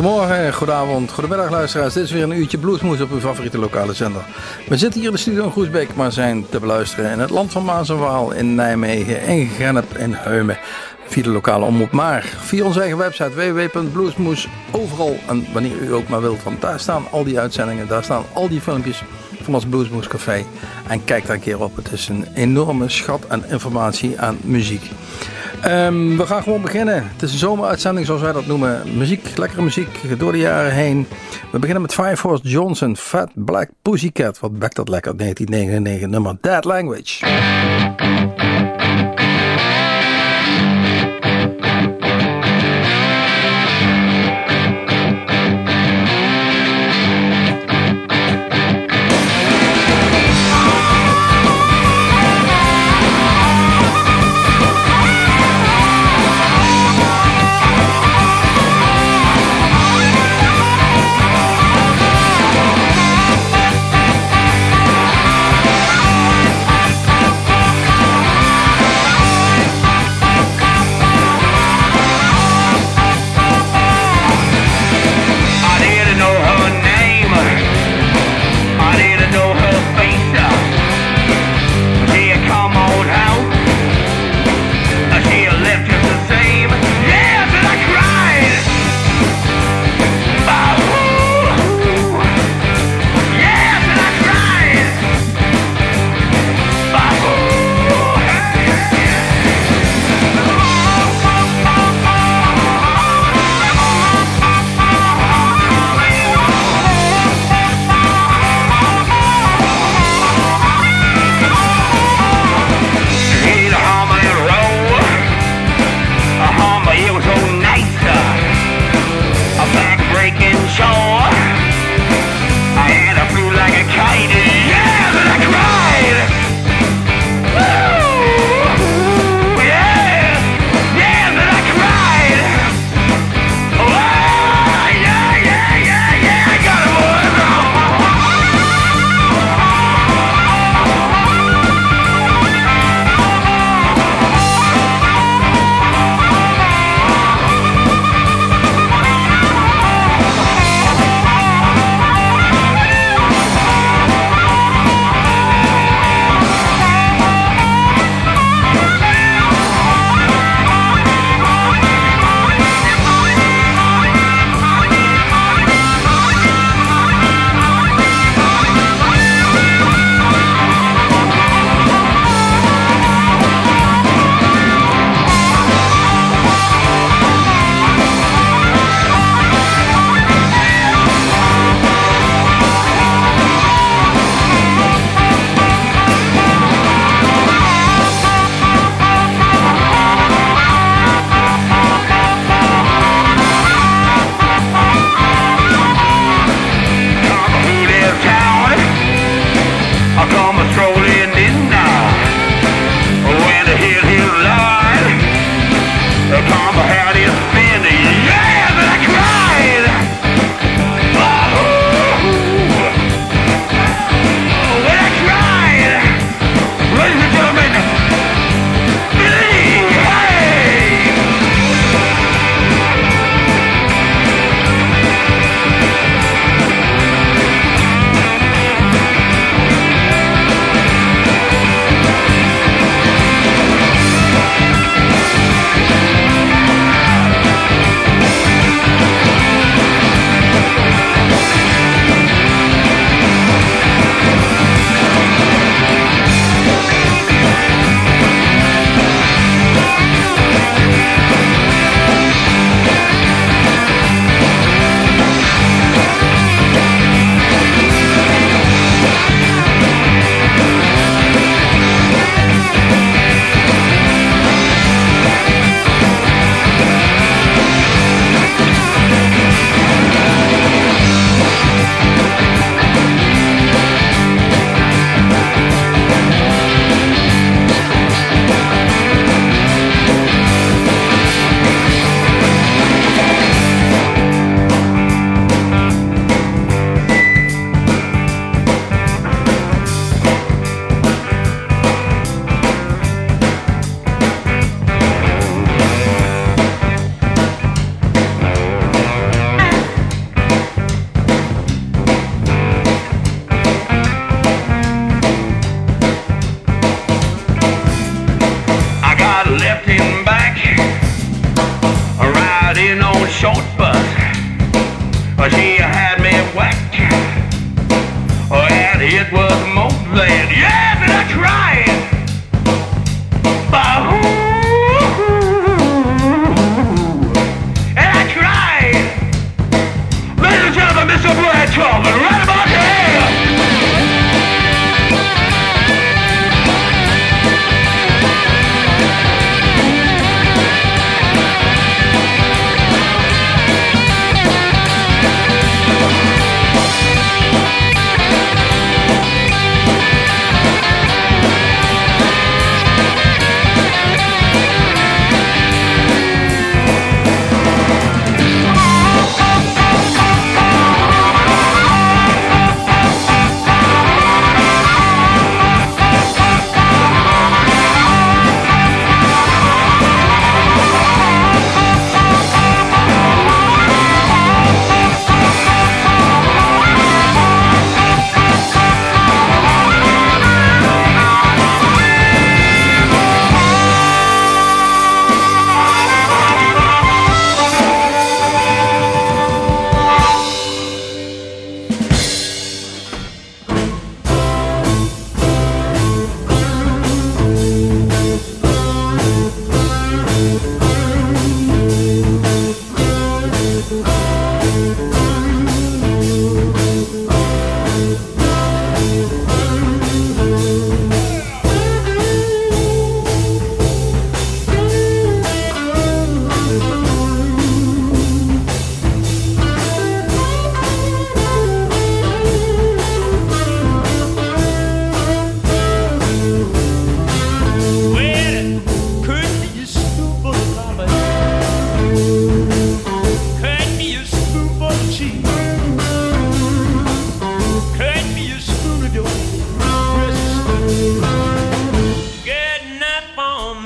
Goedemorgen, goedavond, goedemiddag luisteraars. Dit is weer een uurtje Bluesmoes op uw favoriete lokale zender. We zitten hier in de studio in Groesbeek, maar zijn te beluisteren in het land van Maas en Waal, in Nijmegen, in Gennep, in Heumen. Via de lokale omroep, maar via onze eigen website www.bluesmoes. Overal en wanneer u ook maar wilt, want daar staan al die uitzendingen, daar staan al die filmpjes van ons Bluesmoes Café. En kijk daar een keer op, het is een enorme schat aan informatie aan muziek. Um, we gaan gewoon beginnen. Het is een zomeruitzending zoals wij dat noemen. Muziek, lekkere muziek door de jaren heen. We beginnen met Fire Force Johnson, Fat Black Pussycat. Wat bekt dat lekker, 1999, nummer Dead Language. sweat cover.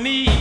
me.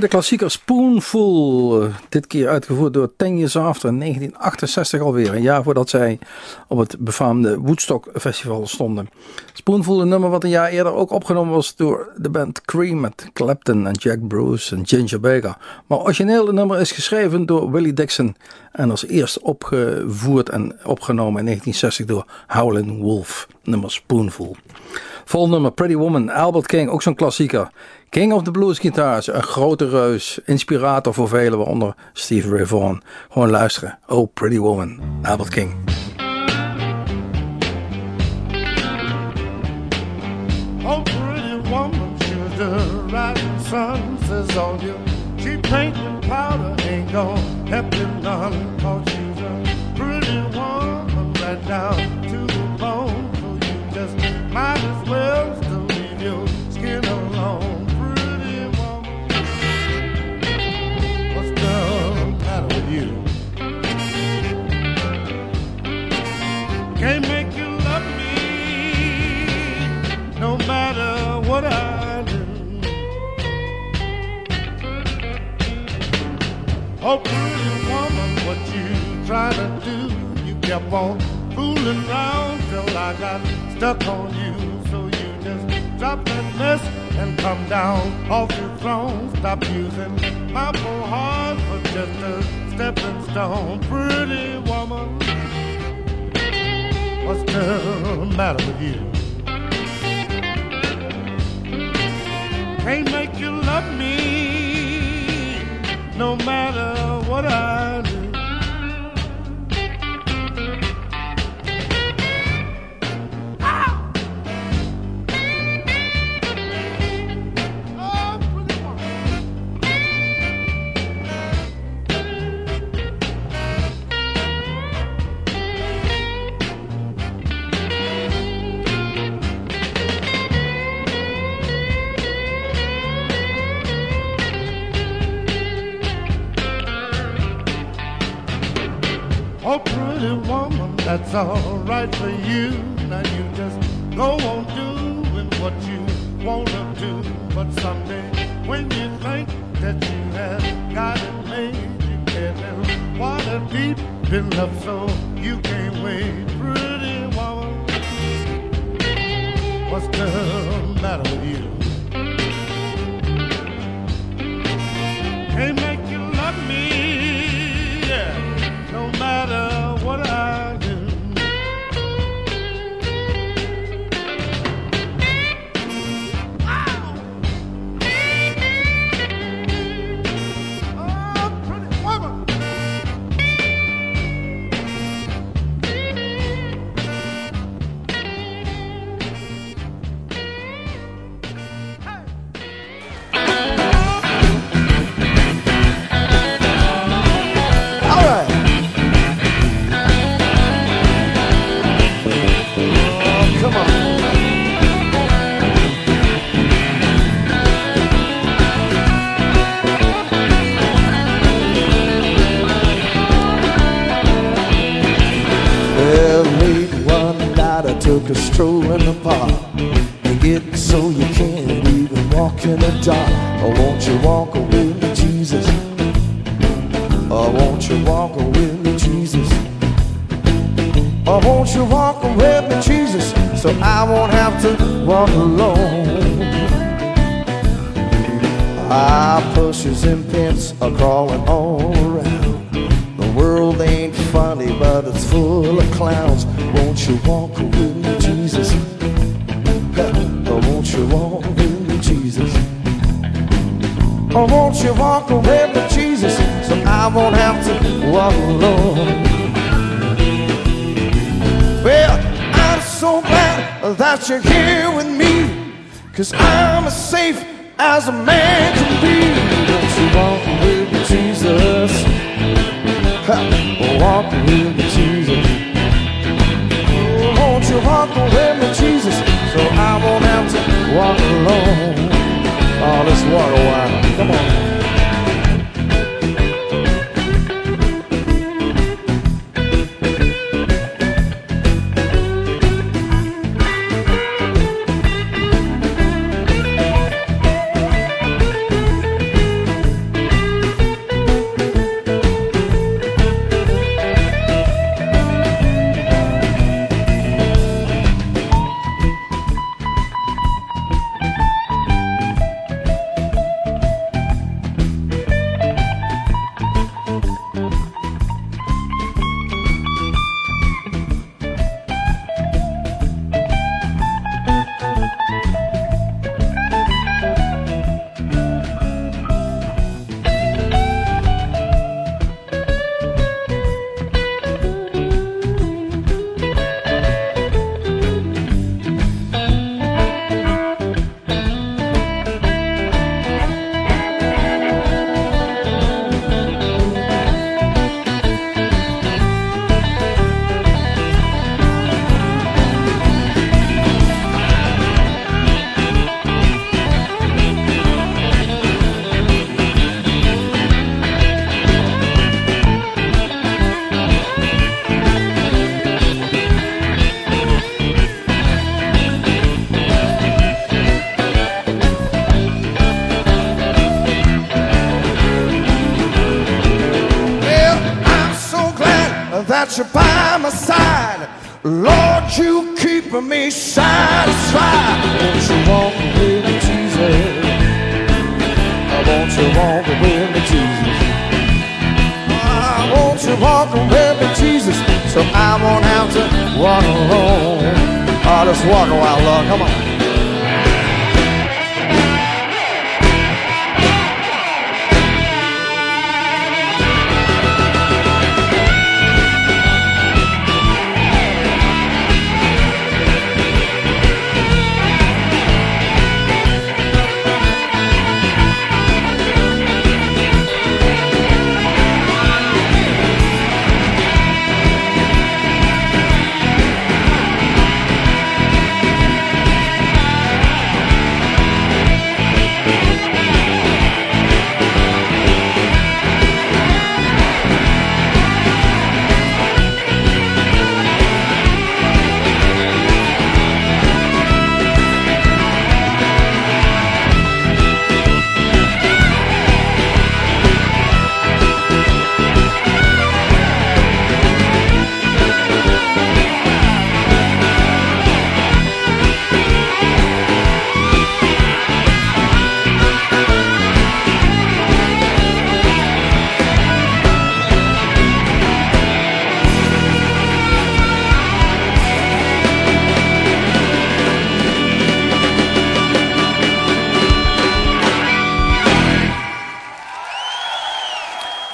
De klassieker Spoonful. Eh, dit keer uitgevoerd door Ten Years After in 1968 alweer. Een jaar voordat zij op het befaamde Woodstock Festival stonden. Spoonful, een nummer wat een jaar eerder ook opgenomen was door de band Cream met Clapton en Jack Bruce en Ginger Baker. Maar origineel nummer is geschreven door Willie Dixon en als eerst opgevoerd en opgenomen in 1960 door Howlin' Wolf. Nummer Spoonful. Vol nummer Pretty Woman, Albert King, ook zo'n klassieker. King of the Blues Guitars, een grote reus, inspirator voor velen, waaronder Steve Ray Vaughan. Gewoon luisteren. Oh, Pretty Woman, Albert King. Oh, pretty woman, she was the rising sun, says all you cheap paint and powder ain't gonna help you none, cause she's a pretty woman right down might as well leave your skin alone. Pretty woman. What's the matter with you? Can't make you love me no matter what I do. Oh, pretty woman, what you trying to do? You kept on fooling around till I got stuck on you. So you just drop that mess and come down off your throne. Stop using my poor heart for just a stepping stone. Pretty woman. What's the matter with you? Can't make you love me no matter what I do. That's alright for you. Now you just go on doing what you wanna do. But someday, when you think that you have got it made, you in water deep in love, so you can't wait. Pretty woman, what's the matter with you? All around. The world ain't funny, but it's full of clowns. Won't you walk with me, Jesus? Oh, won't you walk with me, Jesus? Oh, won't you walk with me, Jesus? So I won't have to walk alone. Well, I'm so glad that you're here with me. Cause I'm as safe as a man can be. Won't you walk with me, Jesus? Walk with me, Jesus won't you walk with me, Jesus, so I won't have to walk alone. Oh, let's walk a while. Come on. Come on.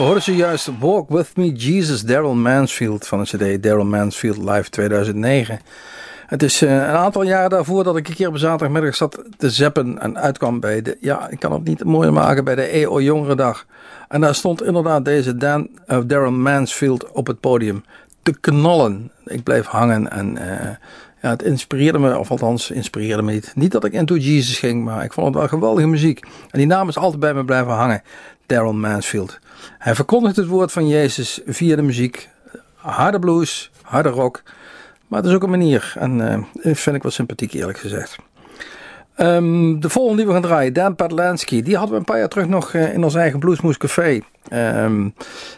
Hoorden ze juist Walk With Me Jesus, Daryl Mansfield van de CD Daryl Mansfield Live 2009. Het is uh, een aantal jaren daarvoor dat ik een keer op zaterdagmiddag zat te zeppen en uitkwam bij de, ja, ik kan het niet mooier maken, bij de EO Jongerendag. En daar stond inderdaad deze Dan, uh, Daryl Mansfield op het podium te knallen. Ik bleef hangen en uh, ja, het inspireerde me, of althans inspireerde me niet. Niet dat ik into Jesus ging, maar ik vond het wel geweldige muziek. En die naam is altijd bij me blijven hangen, Daryl Mansfield. Hij verkondigt het woord van Jezus via de muziek. Harde blues, harde rock. Maar het is ook een manier. En uh, vind ik wel sympathiek eerlijk gezegd. Um, de volgende die we gaan draaien, Dan Patlansky. Die hadden we een paar jaar terug nog uh, in ons eigen Bluesmoes Café. Um,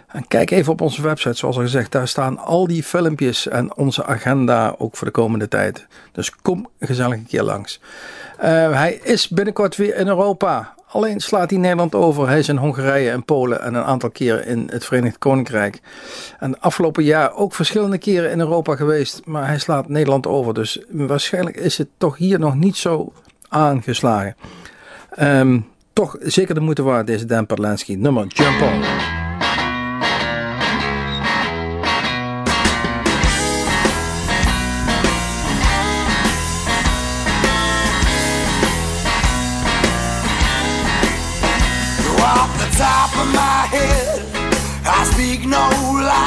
en kijk even op onze website, zoals al gezegd. Daar staan al die filmpjes en onze agenda ook voor de komende tijd. Dus kom gezellig een keer langs. Uh, hij is binnenkort weer in Europa. Alleen slaat hij Nederland over. Hij is in Hongarije en Polen en een aantal keren in het Verenigd Koninkrijk. En afgelopen jaar ook verschillende keren in Europa geweest. Maar hij slaat Nederland over. Dus waarschijnlijk is het toch hier nog niet zo aangeslagen. Um, toch zeker de moeite waard deze Dan Perlansky. Nummer Jump On. I speak no lie.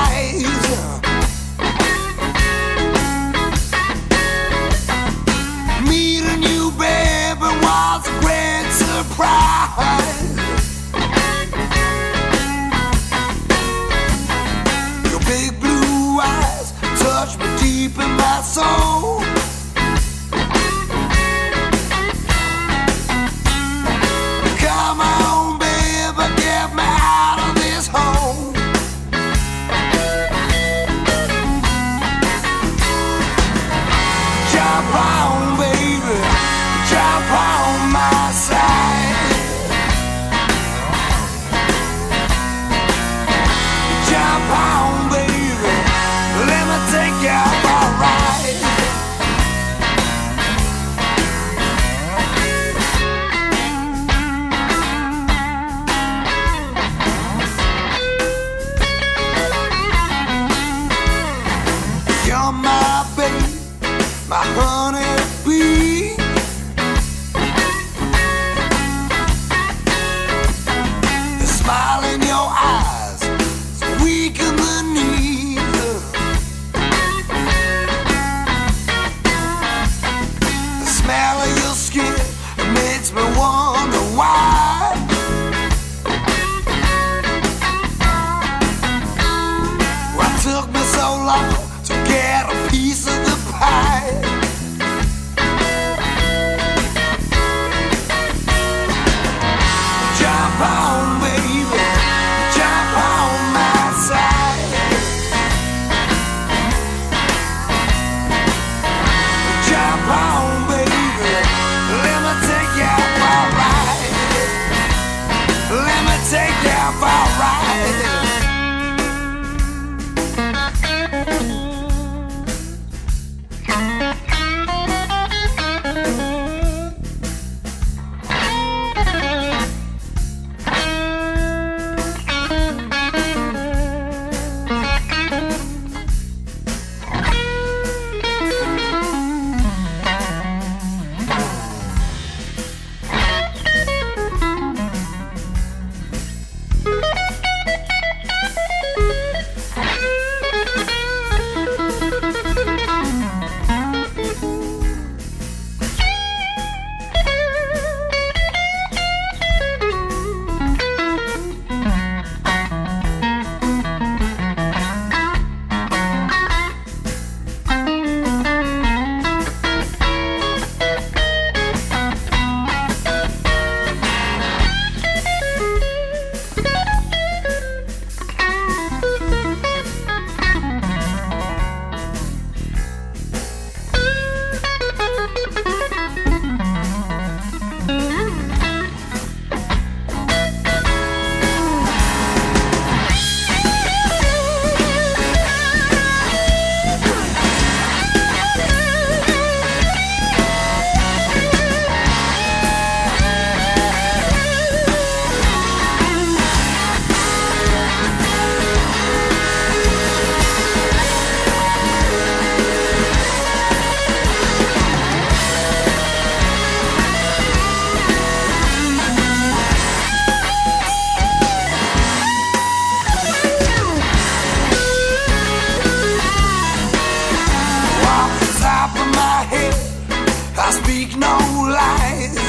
speak no lies.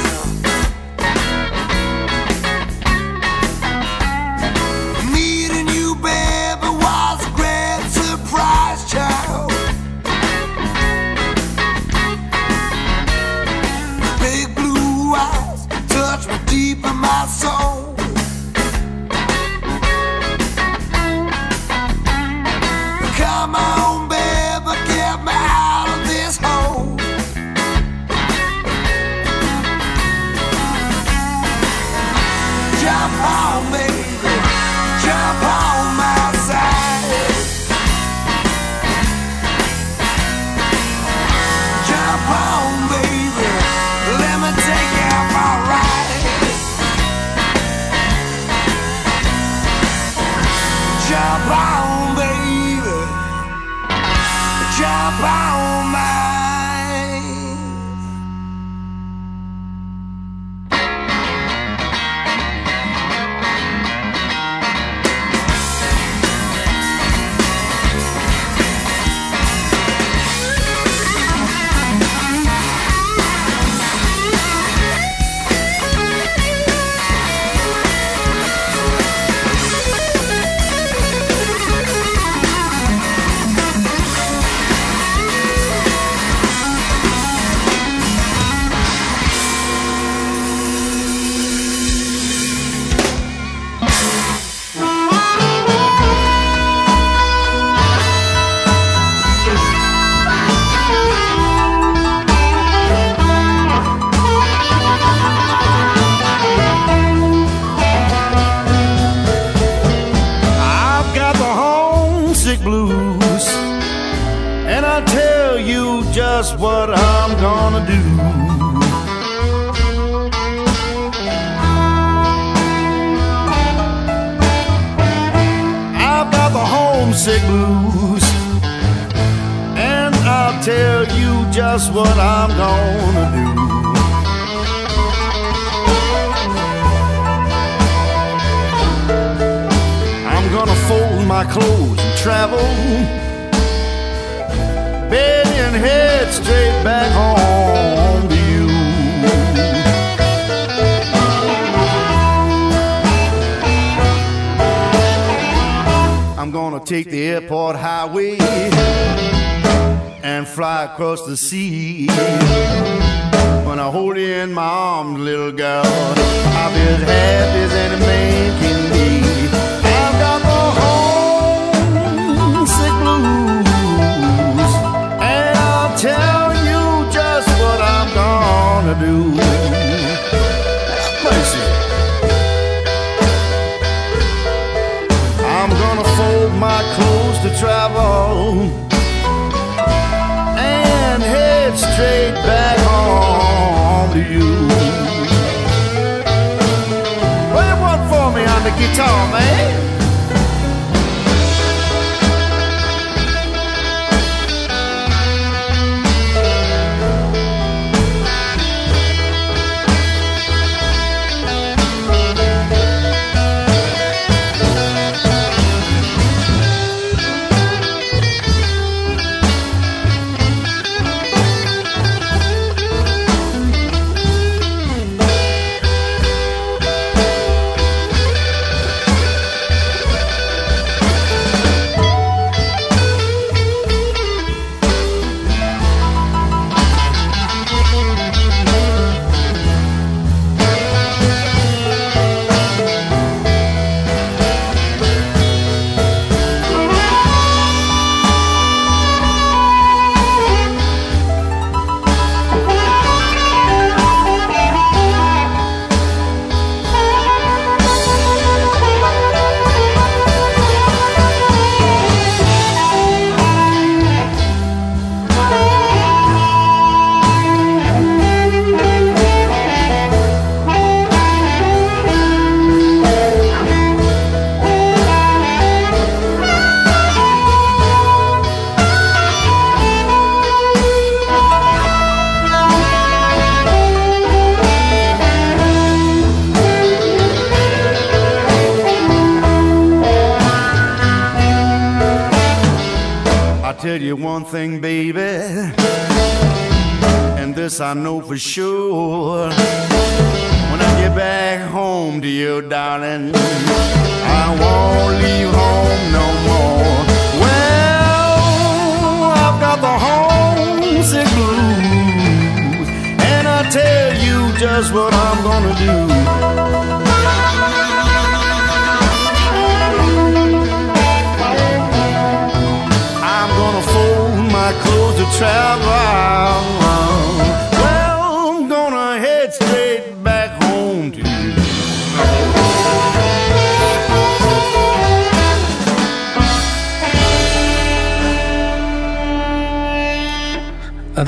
Just what I'm gonna do. I've got the homesick blues, and I'll tell you just what I'm gonna do. I'm gonna fold my clothes and travel. And head straight back home to you. I'm gonna take the airport highway and fly across the sea. When I hold you in my arms, little girl, I'll be as happy as any man can be. I've got the homesick blues, tell you just what I'm gonna do. Mercy. I'm gonna fold my clothes to travel and head straight back home to you. You want for me on the guitar, man? Sure.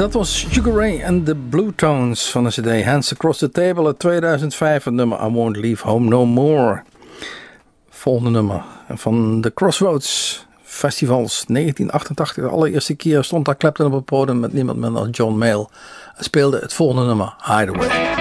Dat was Sugar Ray and the Blue Tones van de CD Hands Across the Table uit 2005. Het nummer I Won't Leave Home No More. Volgende nummer van de Crossroads Festivals 1988. De allereerste keer stond daar Clapton op het podium met niemand minder dan John Mayall. En speelde het volgende nummer Hideaway.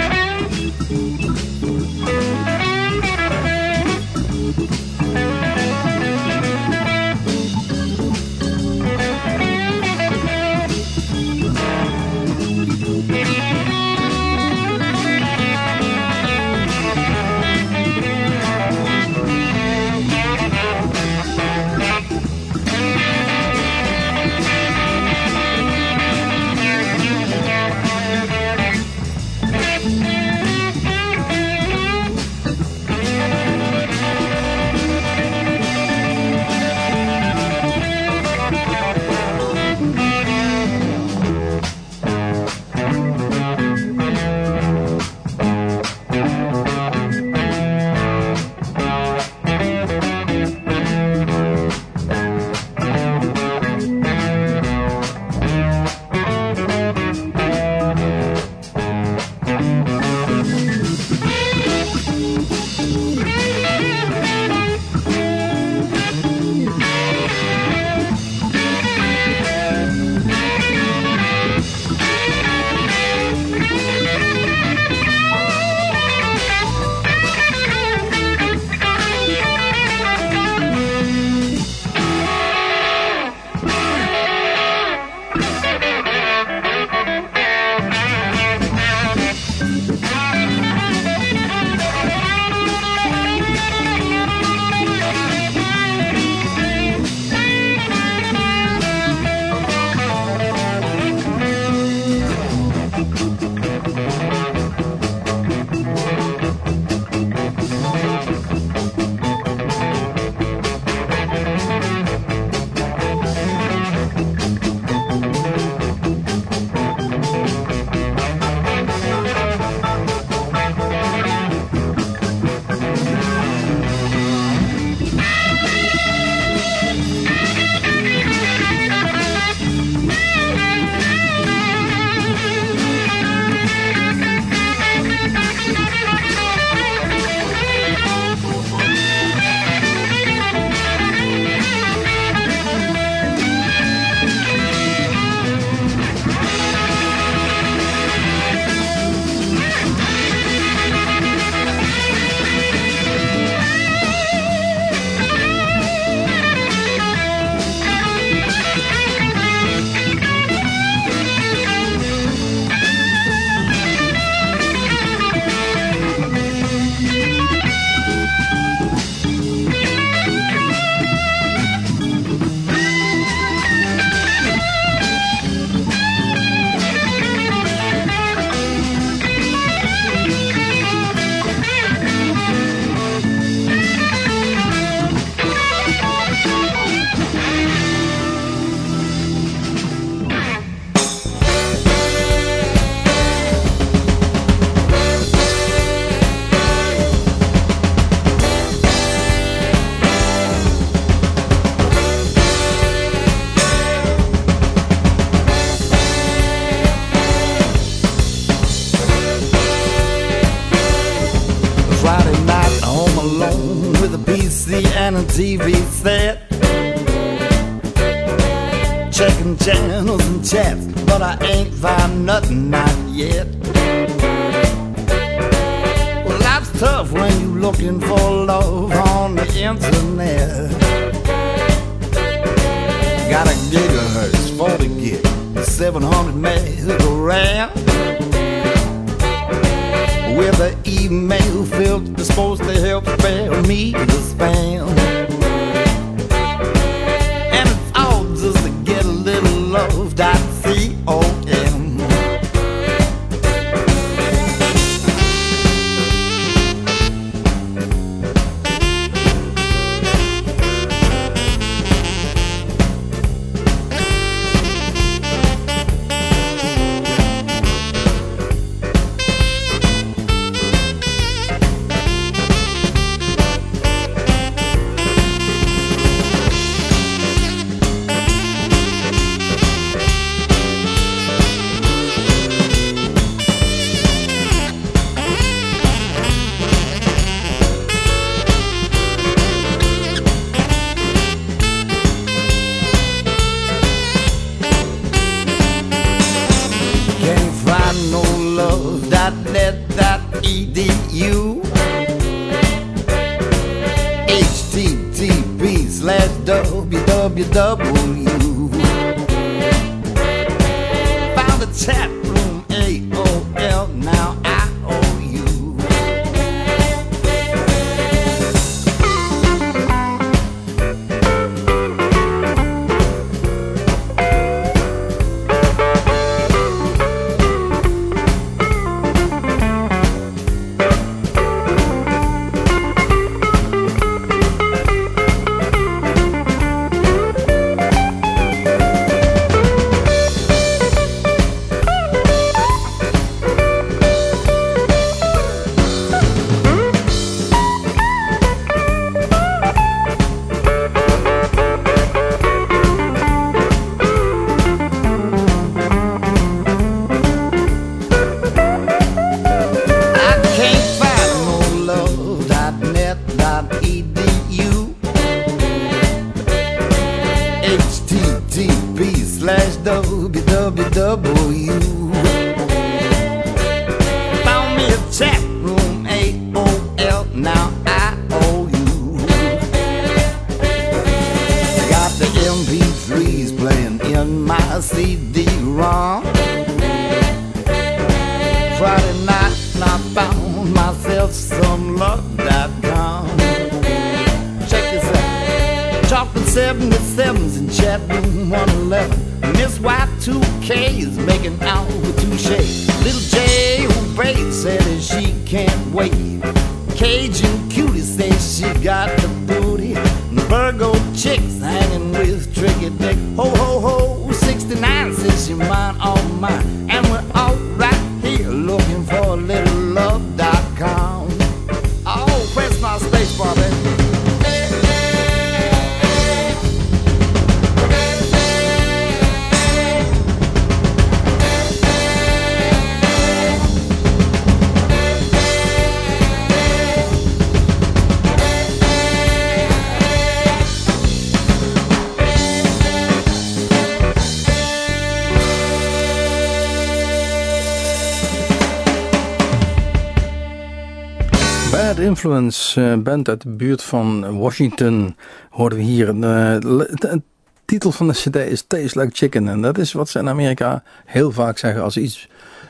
Influence, eh, band uit de buurt van Washington, hoorden we hier. Eh, de titel van de cd is Taste Like Chicken. En dat is wat ze in Amerika heel vaak zeggen als ze iets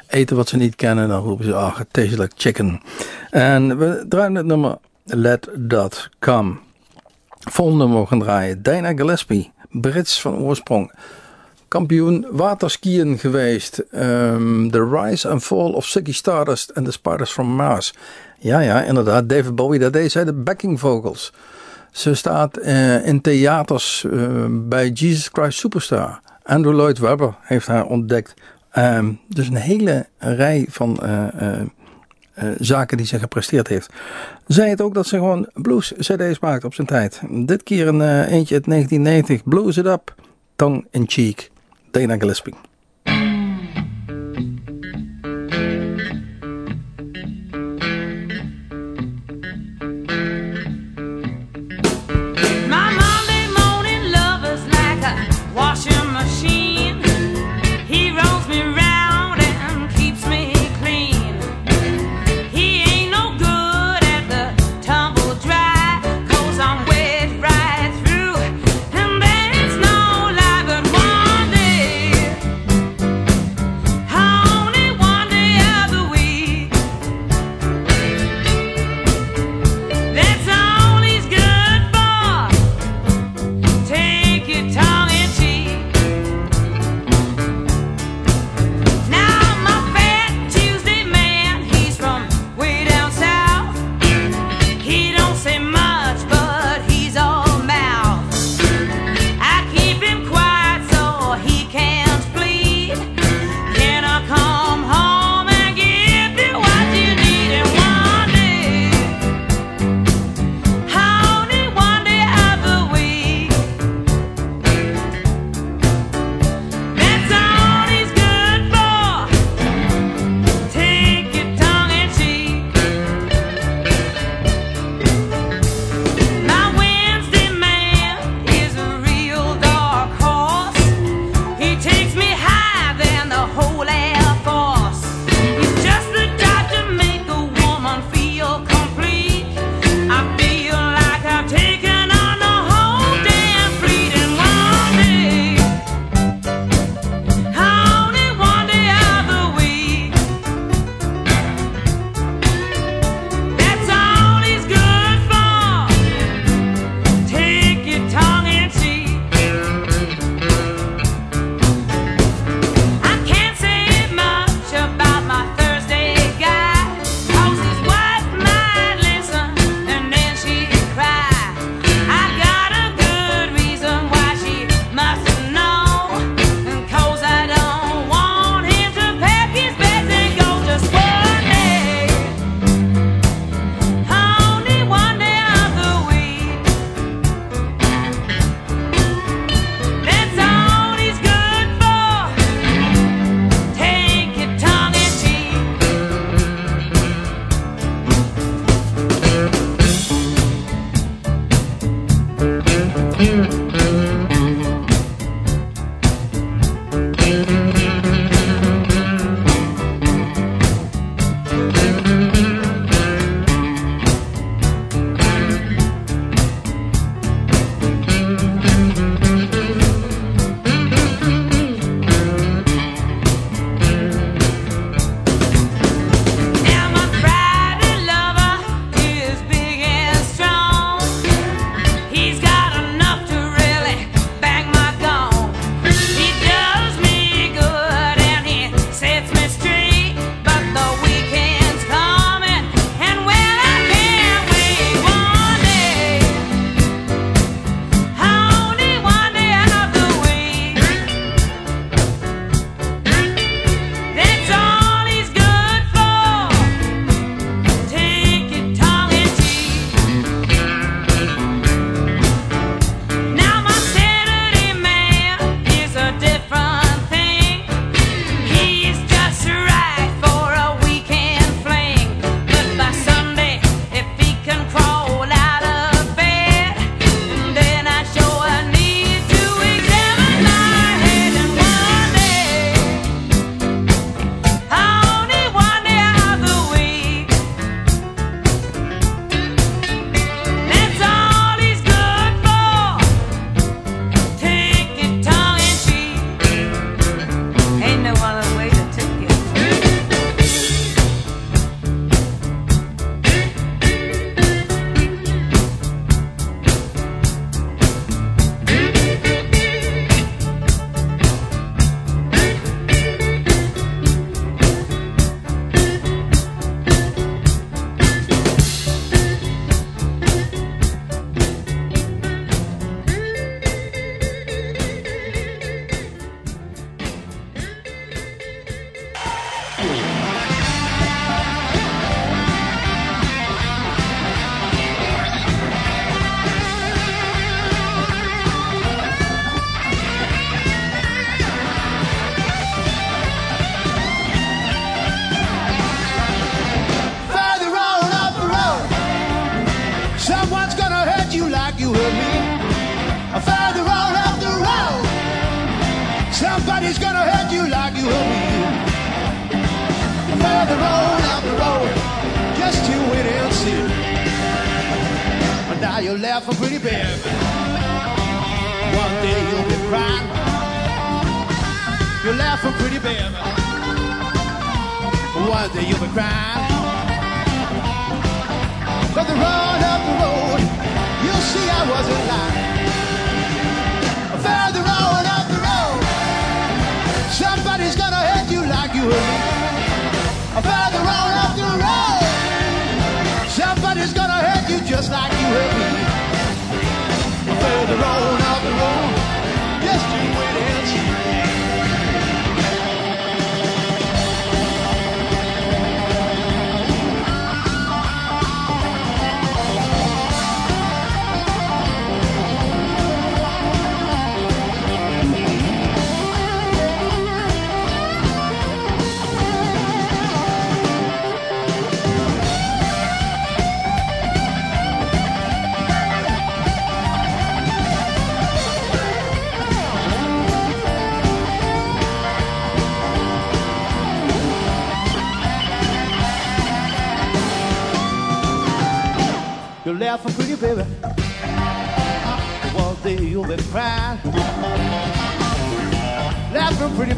eten wat ze niet kennen. Dan roepen ze, ah, it tastes like chicken. En we draaien het nummer Let That Come. Volgende gaan draaien. Dana Gillespie, Brits van oorsprong. Kampioen waterskiën geweest. Ehm, the Rise and Fall of Ziggy Stardust and the Spiders from Mars. Ja, ja, inderdaad. David Bowie, dat deed zij de backing vocals. Ze staat eh, in theaters eh, bij Jesus Christ Superstar. Andrew Lloyd Webber heeft haar ontdekt. Ehm, dus een hele rij van eh, zaken die ze gepresteerd heeft. Zij het ook dat ze gewoon blues cd's maakt op zijn tijd. Dit keer een eentje uit 1990. Blues It Up, Tongue in Cheek. Dana Gillespie.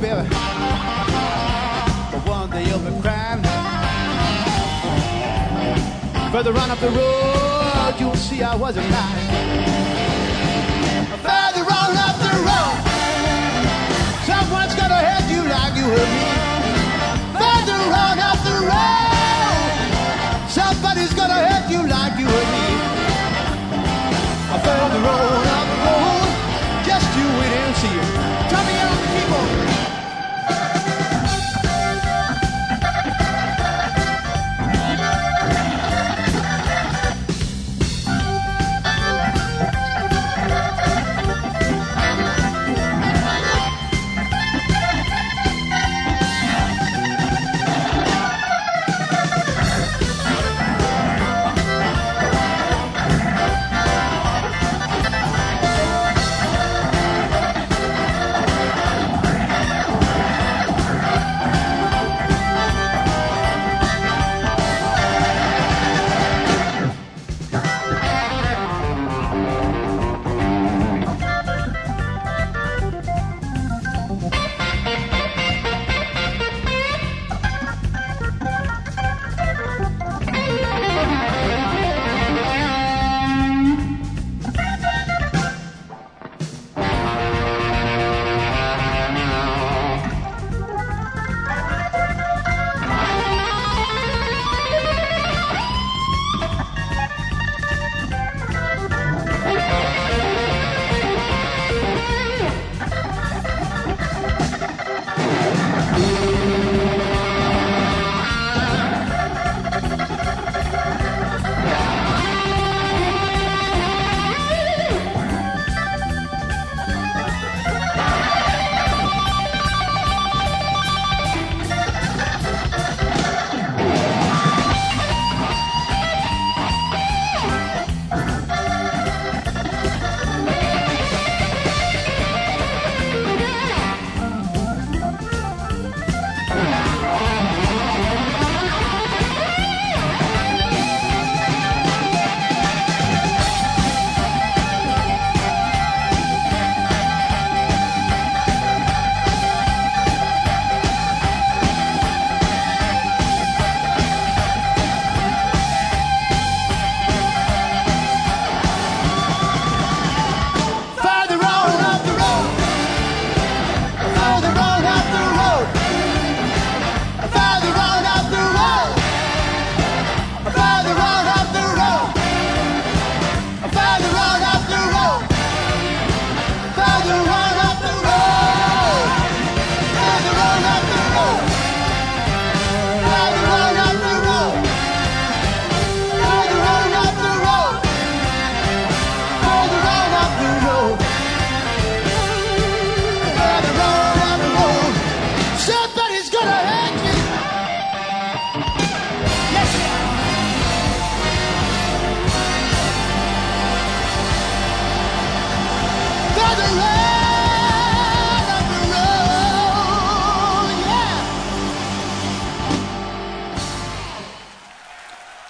Baby. But one day you'll be crying. Further on up the road, you'll see I wasn't lying. Further on up the road, someone's gonna hurt you like you hurt me. Further on up the road, somebody's gonna hurt you like you hurt me. Further on up the road, just you wait and see. Tell me out, people.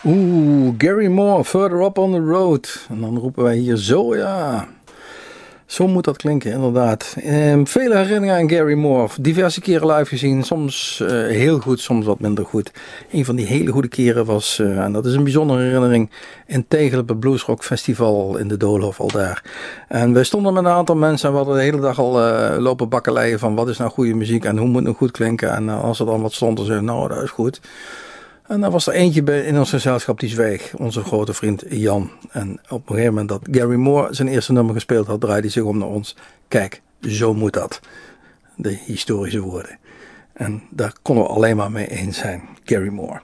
Oeh, Gary Moore, Further Up on the Road. En dan roepen wij hier zo, ja. Zo moet dat klinken, inderdaad. Ehm, vele herinneringen aan Gary Moore. Diverse keren live gezien. Soms eh, heel goed, soms wat minder goed. Een van die hele goede keren was, eh, en dat is een bijzondere herinnering, in Tegel op het Bluesrock Festival in de Doolhof al daar. En wij stonden met een aantal mensen en we hadden de hele dag al uh, lopen bakkeleien van wat is nou goede muziek en hoe moet het nou goed klinken. En als er dan wat stond, dan zeiden nou dat is goed. En dan was er eentje bij, in ons gezelschap die zweeg, onze grote vriend Jan. En op een gegeven moment dat Gary Moore zijn eerste nummer gespeeld had, draaide hij zich om naar ons. Kijk, zo moet dat. De historische woorden. En daar konden we alleen maar mee eens zijn. Gary Moore.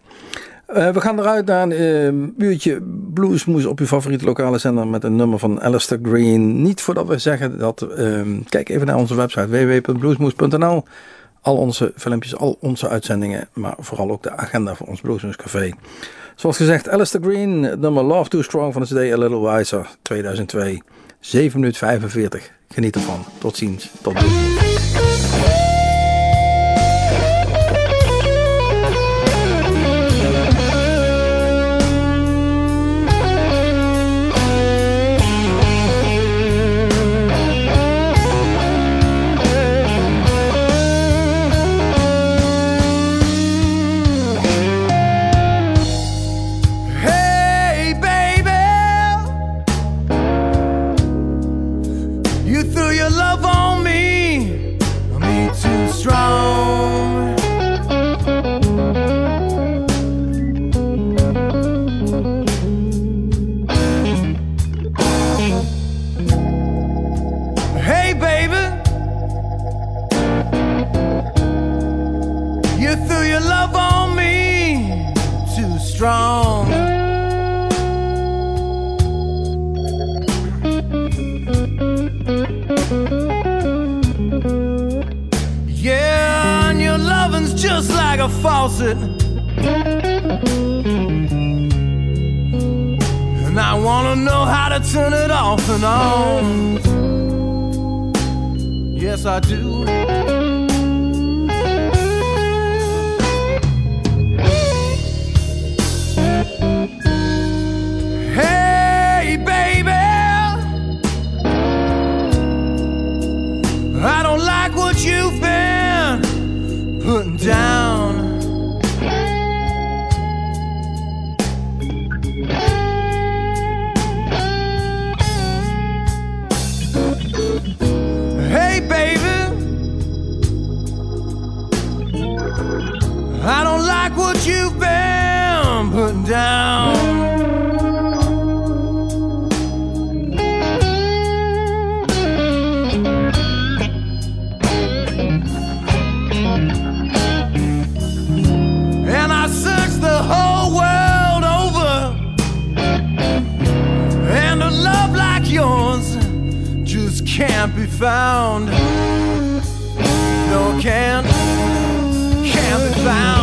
Uh, we gaan eruit naar een uh, uurtje bluesmoes op uw favoriete lokale zender met een nummer van Alistair Green. Niet voordat we zeggen dat, uh, kijk even naar onze website www.bluesmoes.nl al onze filmpjes, al onze uitzendingen, maar vooral ook de agenda voor ons Bluesmoes Café. Zoals gezegd, Alistair Green, nummer Love Too Strong van de CD A Little Wiser 2002. 7 minuten 45. Geniet ervan. Tot ziens. Tot doei. can't be found. No, can't, can't be found.